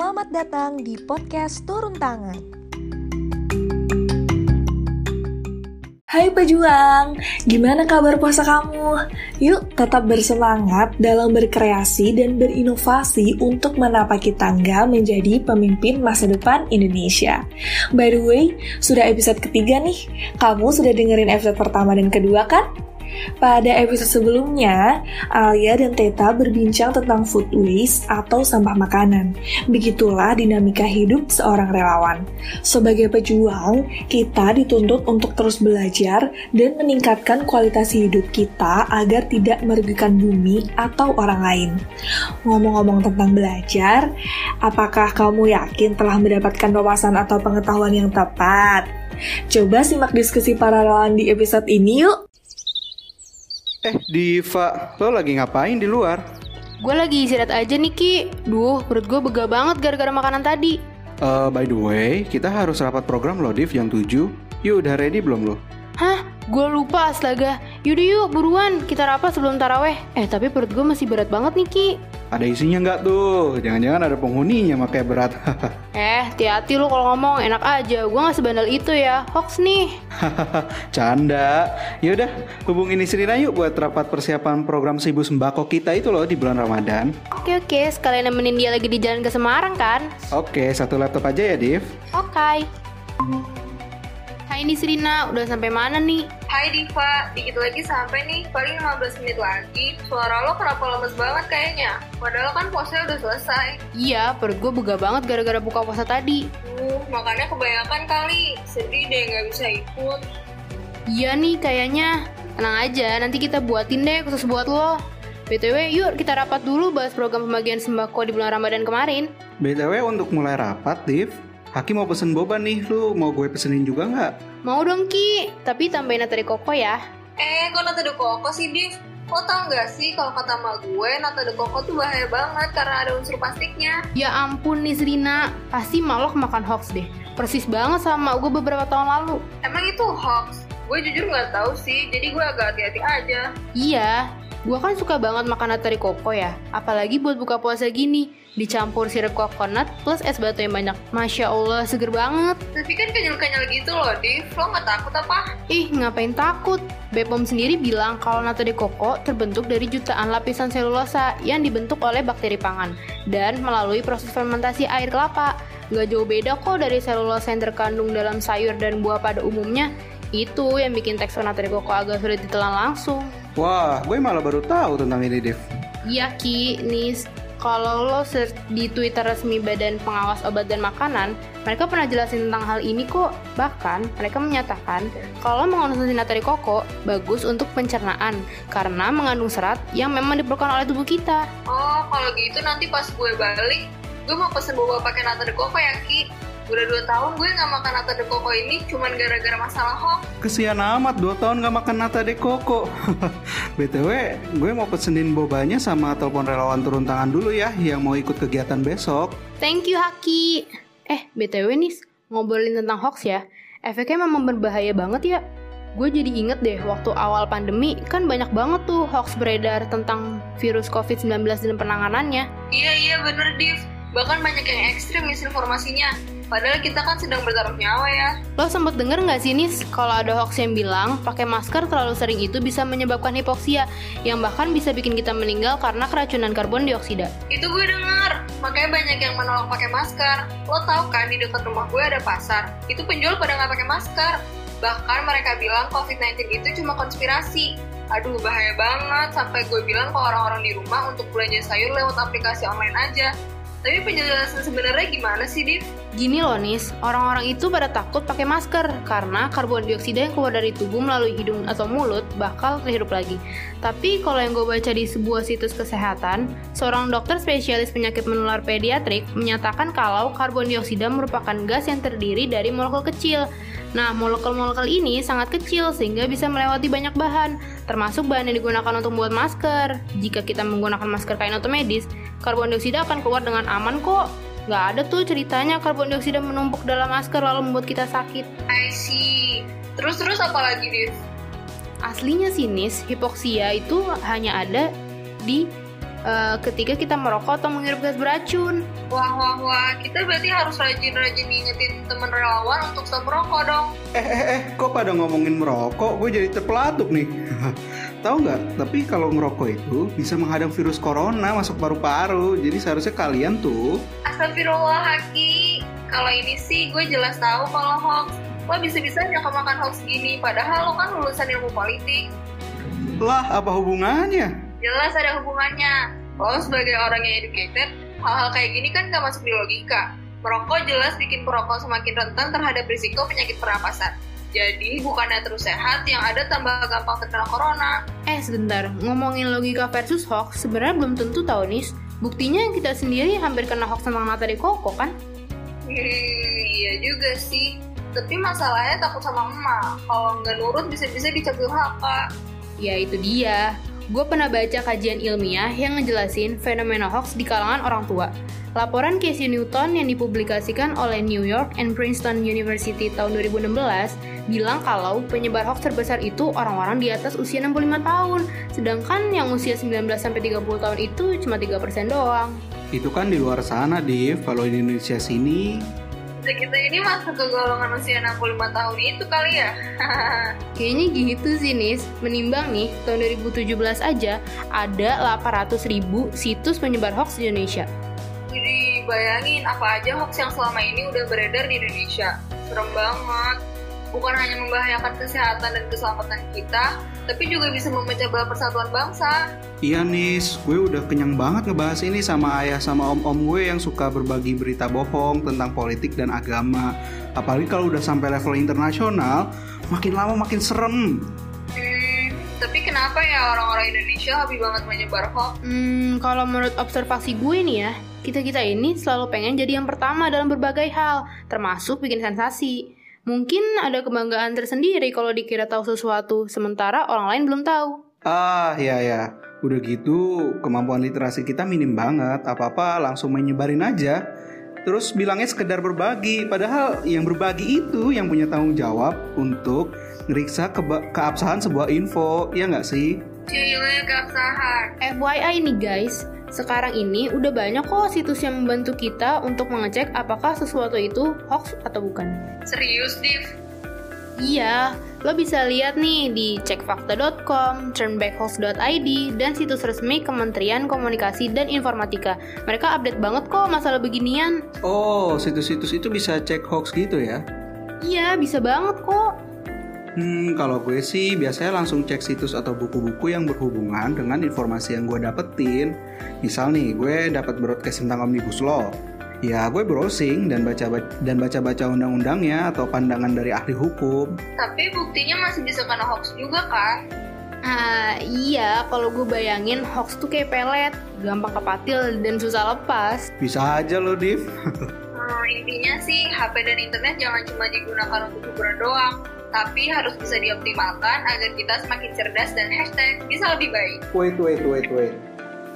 selamat datang di podcast Turun Tangan. Hai pejuang, gimana kabar puasa kamu? Yuk tetap bersemangat dalam berkreasi dan berinovasi untuk menapaki tangga menjadi pemimpin masa depan Indonesia. By the way, sudah episode ketiga nih. Kamu sudah dengerin episode pertama dan kedua kan? Pada episode sebelumnya, Alia dan Teta berbincang tentang food waste atau sampah makanan. Begitulah dinamika hidup seorang relawan. Sebagai pejuang, kita dituntut untuk terus belajar dan meningkatkan kualitas hidup kita agar tidak merugikan bumi atau orang lain. Ngomong-ngomong tentang belajar, apakah kamu yakin telah mendapatkan wawasan atau pengetahuan yang tepat? Coba simak diskusi para relawan di episode ini yuk! Eh, Diva, lo lagi ngapain di luar? Gue lagi istirahat aja nih Ki Duh, perut gue bega banget gara-gara makanan tadi Uh, by the way, kita harus rapat program lo, Div, jam 7 Yuk, udah ready belum lo? Hah? Gue lupa astaga Yaudah yuk, buruan. Kita rapat sebelum taraweh. Eh, tapi perut gue masih berat banget nih Ki. Ada isinya nggak tuh? Jangan-jangan ada penghuninya makanya berat. Eh, hati-hati lu kalau ngomong. Enak aja, gue gak sebandel itu ya. Hoax nih. Canda. Yaudah, hubungin istri Rina yuk buat rapat persiapan program Sibu Sembako kita itu loh di bulan Ramadan. Oke oke, sekalian nemenin dia lagi di jalan ke Semarang kan? Oke, satu laptop aja ya, Div. Oke Hai nih Serina, udah sampai mana nih? Hai Diva, dikit lagi sampai nih, paling 15 menit lagi. Suara lo kenapa lemes banget kayaknya? Padahal kan puasanya udah selesai. Iya, perut gue bega banget gara-gara buka puasa tadi Uh, makannya kebanyakan kali. Sedih deh nggak bisa ikut. Iya nih kayaknya Tenang aja, nanti kita buatin deh khusus buat lo BTW, yuk kita rapat dulu bahas program pembagian sembako di bulan Ramadan kemarin BTW untuk mulai rapat, Div Haki mau pesen boba nih, lu mau gue pesenin juga nggak? Mau dong Ki, tapi tambahin nata de coco ya Eh, kok nata de coco sih, Div? Lo tau nggak sih kalau kata mak gue, nata de coco tuh bahaya banget karena ada unsur plastiknya. Ya ampun nih Serina, pasti malok makan hoax deh Persis banget sama gue beberapa tahun lalu Emang itu hoax? Gue jujur nggak tahu sih, jadi gue agak hati-hati aja. Iya, gue kan suka banget makan nata de coco ya Apalagi buat buka puasa gini Dicampur sirup coconut plus es batu yang banyak Masya Allah, seger banget Tapi kan kenyal-kenyal gitu loh, Div. Lo nggak takut apa? Ih, ngapain takut? Bepom sendiri bilang kalau nata de coco terbentuk dari jutaan lapisan selulosa yang dibentuk oleh bakteri pangan dan melalui proses fermentasi air kelapa. Gak jauh beda kok dari selulosa yang terkandung dalam sayur dan buah pada umumnya. Itu yang bikin tekstur nata de coco agak sulit ditelan langsung. Wah, gue malah baru tahu tentang ini, Div Iya Ki, Nis, kalau lo search di Twitter resmi Badan Pengawas Obat dan Makanan, mereka pernah jelasin tentang hal ini kok. Bahkan, mereka menyatakan kalau mengonsumsi nata coco bagus untuk pencernaan karena mengandung serat yang memang diperlukan oleh tubuh kita. Oh, kalau gitu nanti pas gue balik, gue mau pesen boba pakai nata coco ya, Ki. Udah dua tahun gue nggak makan nata de coco ini cuman gara-gara masalah hoax. Kesian amat, 2 tahun gak makan nata de coco BTW, gue mau pesenin bobanya sama telepon relawan turun tangan dulu ya Yang mau ikut kegiatan besok Thank you Haki. Eh, BTW nih, ngobrolin tentang hoax ya. Efeknya memang berbahaya banget ya. Gue jadi inget deh, waktu awal pandemi kan banyak banget tuh hoax beredar tentang virus COVID-19 dan penanganannya. Iya iya bener Div. Bahkan banyak yang ekstrim misinformasinya. Padahal kita kan sedang bertaruh nyawa ya. Lo sempet denger nggak sih Nis kalau ada hoax yang bilang pakai masker terlalu sering itu bisa menyebabkan hipoksia yang bahkan bisa bikin kita meninggal karena keracunan karbon dioksida. Itu gue denger. Makanya banyak yang menolak pakai masker. Lo tau kan di dekat rumah gue ada pasar. Itu penjual pada nggak pakai masker. Bahkan mereka bilang COVID-19 itu cuma konspirasi. Aduh bahaya banget sampai gue bilang ke orang-orang di rumah untuk belanja sayur lewat aplikasi online aja. Tapi penjelasan sebenarnya gimana sih, Div? Gini loh Nis, orang-orang itu pada takut pakai masker karena karbon dioksida yang keluar dari tubuh melalui hidung atau mulut bakal terhirup lagi. Tapi kalau yang gue baca di sebuah situs kesehatan, seorang dokter spesialis penyakit menular pediatrik menyatakan kalau karbon dioksida merupakan gas yang terdiri dari molekul kecil. Nah, molekul-molekul ini sangat kecil sehingga bisa melewati banyak bahan, termasuk bahan yang digunakan untuk membuat masker. Jika kita menggunakan masker kain atau medis, karbon dioksida akan keluar dengan aman kok. Nggak ada tuh ceritanya karbon dioksida menumpuk dalam masker lalu membuat kita sakit. I see. Terus-terus apa lagi, Div? Aslinya sinis, hipoksia itu hanya ada di uh, ketika kita merokok atau menghirup gas beracun. Wah, wah, wah. Kita berarti harus rajin-rajin ngingetin teman relawan untuk stop merokok dong. Eh, eh, eh, kok pada ngomongin merokok, gue jadi terpelatuk nih. Tahu nggak? Tapi kalau ngerokok itu bisa menghadang virus corona masuk paru-paru. Jadi seharusnya kalian tuh. Astagfirullah, Haki. Kalau ini sih gue jelas tahu kalau hoax. Lo bisa-bisanya kemakan hoax gini, padahal lo kan lulusan ilmu politik. Lah, apa hubungannya? Jelas ada hubungannya. Lo sebagai orang yang educated, hal-hal kayak gini kan gak masuk di logika. Merokok jelas bikin perokok semakin rentan terhadap risiko penyakit pernapasan. Jadi bukannya terus sehat, yang ada tambah gampang terkena corona. Eh sebentar, ngomongin logika versus hoax, sebenarnya belum tentu tau nis. Buktinya kita sendiri hampir kena hoax tentang Nata de Coco kan? Hmm, iya juga sih. Tapi masalahnya takut sama emak. Kalau nggak nurut bisa-bisa dicap durhaka. Ya itu dia. Gue pernah baca kajian ilmiah yang ngejelasin fenomena hoax di kalangan orang tua. Laporan Casey Newton yang dipublikasikan oleh New York and Princeton University tahun 2016 bilang kalau penyebar hoax terbesar itu orang-orang di atas usia 65 tahun, sedangkan yang usia 19 30 tahun itu cuma 3% doang. Itu kan di luar sana, Div. Kalau di Indonesia sini kita ini masuk ke golongan usia 65 tahun itu kali ya? Kayaknya gitu sih Nis, menimbang nih tahun 2017 aja ada 800 ribu situs penyebar hoax di Indonesia. Jadi bayangin apa aja hoax yang selama ini udah beredar di Indonesia. Serem banget. Bukan hanya membahayakan kesehatan dan keselamatan kita, tapi juga bisa memecah belah persatuan bangsa. Iya Nis, gue udah kenyang banget ngebahas ini sama ayah sama om-om gue yang suka berbagi berita bohong tentang politik dan agama. Apalagi kalau udah sampai level internasional, makin lama makin serem. Hmm, tapi kenapa ya orang-orang Indonesia hobi banget menyebar hoax? Hmm, kalau menurut observasi gue nih ya, kita-kita ini selalu pengen jadi yang pertama dalam berbagai hal, termasuk bikin sensasi. Mungkin ada kebanggaan tersendiri kalau dikira tahu sesuatu, sementara orang lain belum tahu. Ah, iya ya. Udah gitu, kemampuan literasi kita minim banget. Apa-apa langsung menyebarin aja. Terus bilangnya sekedar berbagi, padahal yang berbagi itu yang punya tanggung jawab untuk ngeriksa ke keabsahan sebuah info, ya nggak sih? Cile keabsahan. FYI nih guys, sekarang ini udah banyak kok situs yang membantu kita untuk mengecek apakah sesuatu itu hoax atau bukan. Serius, Div? Iya, lo bisa lihat nih di cekfakta.com, turnbackhoax.id, dan situs resmi Kementerian Komunikasi dan Informatika. Mereka update banget kok masalah beginian. Oh, situs-situs itu bisa cek hoax gitu ya? Iya, bisa banget kok. Hmm, kalau gue sih biasanya langsung cek situs atau buku-buku yang berhubungan dengan informasi yang gue dapetin. Misal nih, gue dapat broadcast tentang Omnibus Law. Ya, gue browsing dan baca dan baca-baca undang-undangnya atau pandangan dari ahli hukum. Tapi buktinya masih bisa kena hoax juga kan? Ah, iya, kalau gue bayangin hoax tuh kayak pelet, gampang kepatil dan susah lepas. Bisa aja loh, Div. hmm, intinya sih HP dan internet jangan cuma digunakan untuk hiburan doang, tapi harus bisa dioptimalkan agar kita semakin cerdas dan hashtag bisa lebih baik. Wait, wait, wait, wait.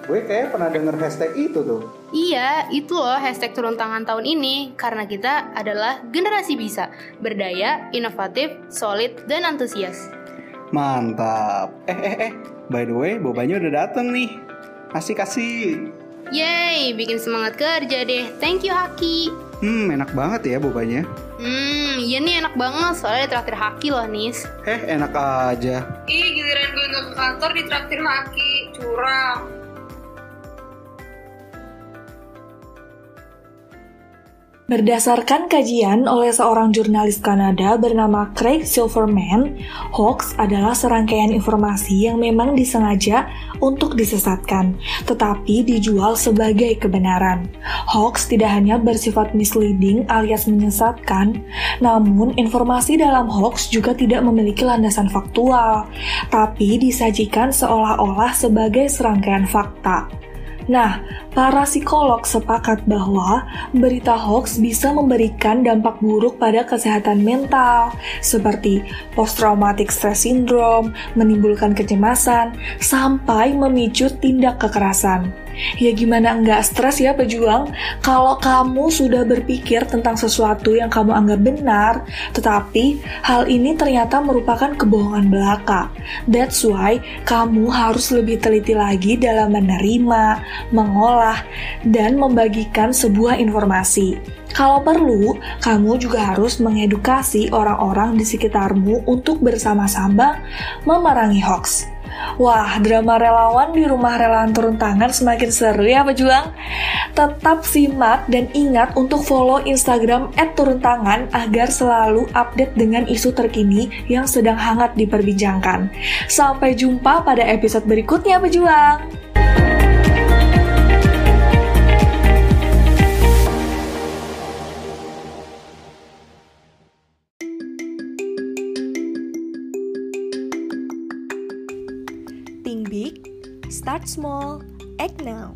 Gue kayak pernah denger hashtag itu tuh. Iya, itu loh hashtag turun tangan tahun ini karena kita adalah generasi bisa, berdaya, inovatif, solid, dan antusias. Mantap. Eh, eh, eh. By the way, bobanya udah dateng nih. Asik kasih. Yeay, bikin semangat kerja deh. Thank you, Haki. Hmm, enak banget ya bobanya. Hmm, iya nih enak banget soalnya traktir Haki loh, Nis. Eh, enak aja. Ih, giliran gue nggak ke kantor di traktir Haki. Curang. Berdasarkan kajian oleh seorang jurnalis Kanada bernama Craig Silverman, hoax adalah serangkaian informasi yang memang disengaja untuk disesatkan, tetapi dijual sebagai kebenaran. Hoax tidak hanya bersifat misleading alias menyesatkan, namun informasi dalam hoax juga tidak memiliki landasan faktual, tapi disajikan seolah-olah sebagai serangkaian fakta. Nah, para psikolog sepakat bahwa berita hoax bisa memberikan dampak buruk pada kesehatan mental, seperti post-traumatic stress syndrome, menimbulkan kecemasan, sampai memicu tindak kekerasan. Ya gimana enggak stres ya pejuang kalau kamu sudah berpikir tentang sesuatu yang kamu anggap benar, tetapi hal ini ternyata merupakan kebohongan belaka. That's why kamu harus lebih teliti lagi dalam menerima, mengolah, dan membagikan sebuah informasi. Kalau perlu, kamu juga harus mengedukasi orang-orang di sekitarmu untuk bersama-sama memerangi hoax. Wah, drama relawan di rumah relawan turun tangan semakin seru ya pejuang. Tetap simak dan ingat untuk follow Instagram @turuntangan agar selalu update dengan isu terkini yang sedang hangat diperbincangkan. Sampai jumpa pada episode berikutnya pejuang. Start small, act now.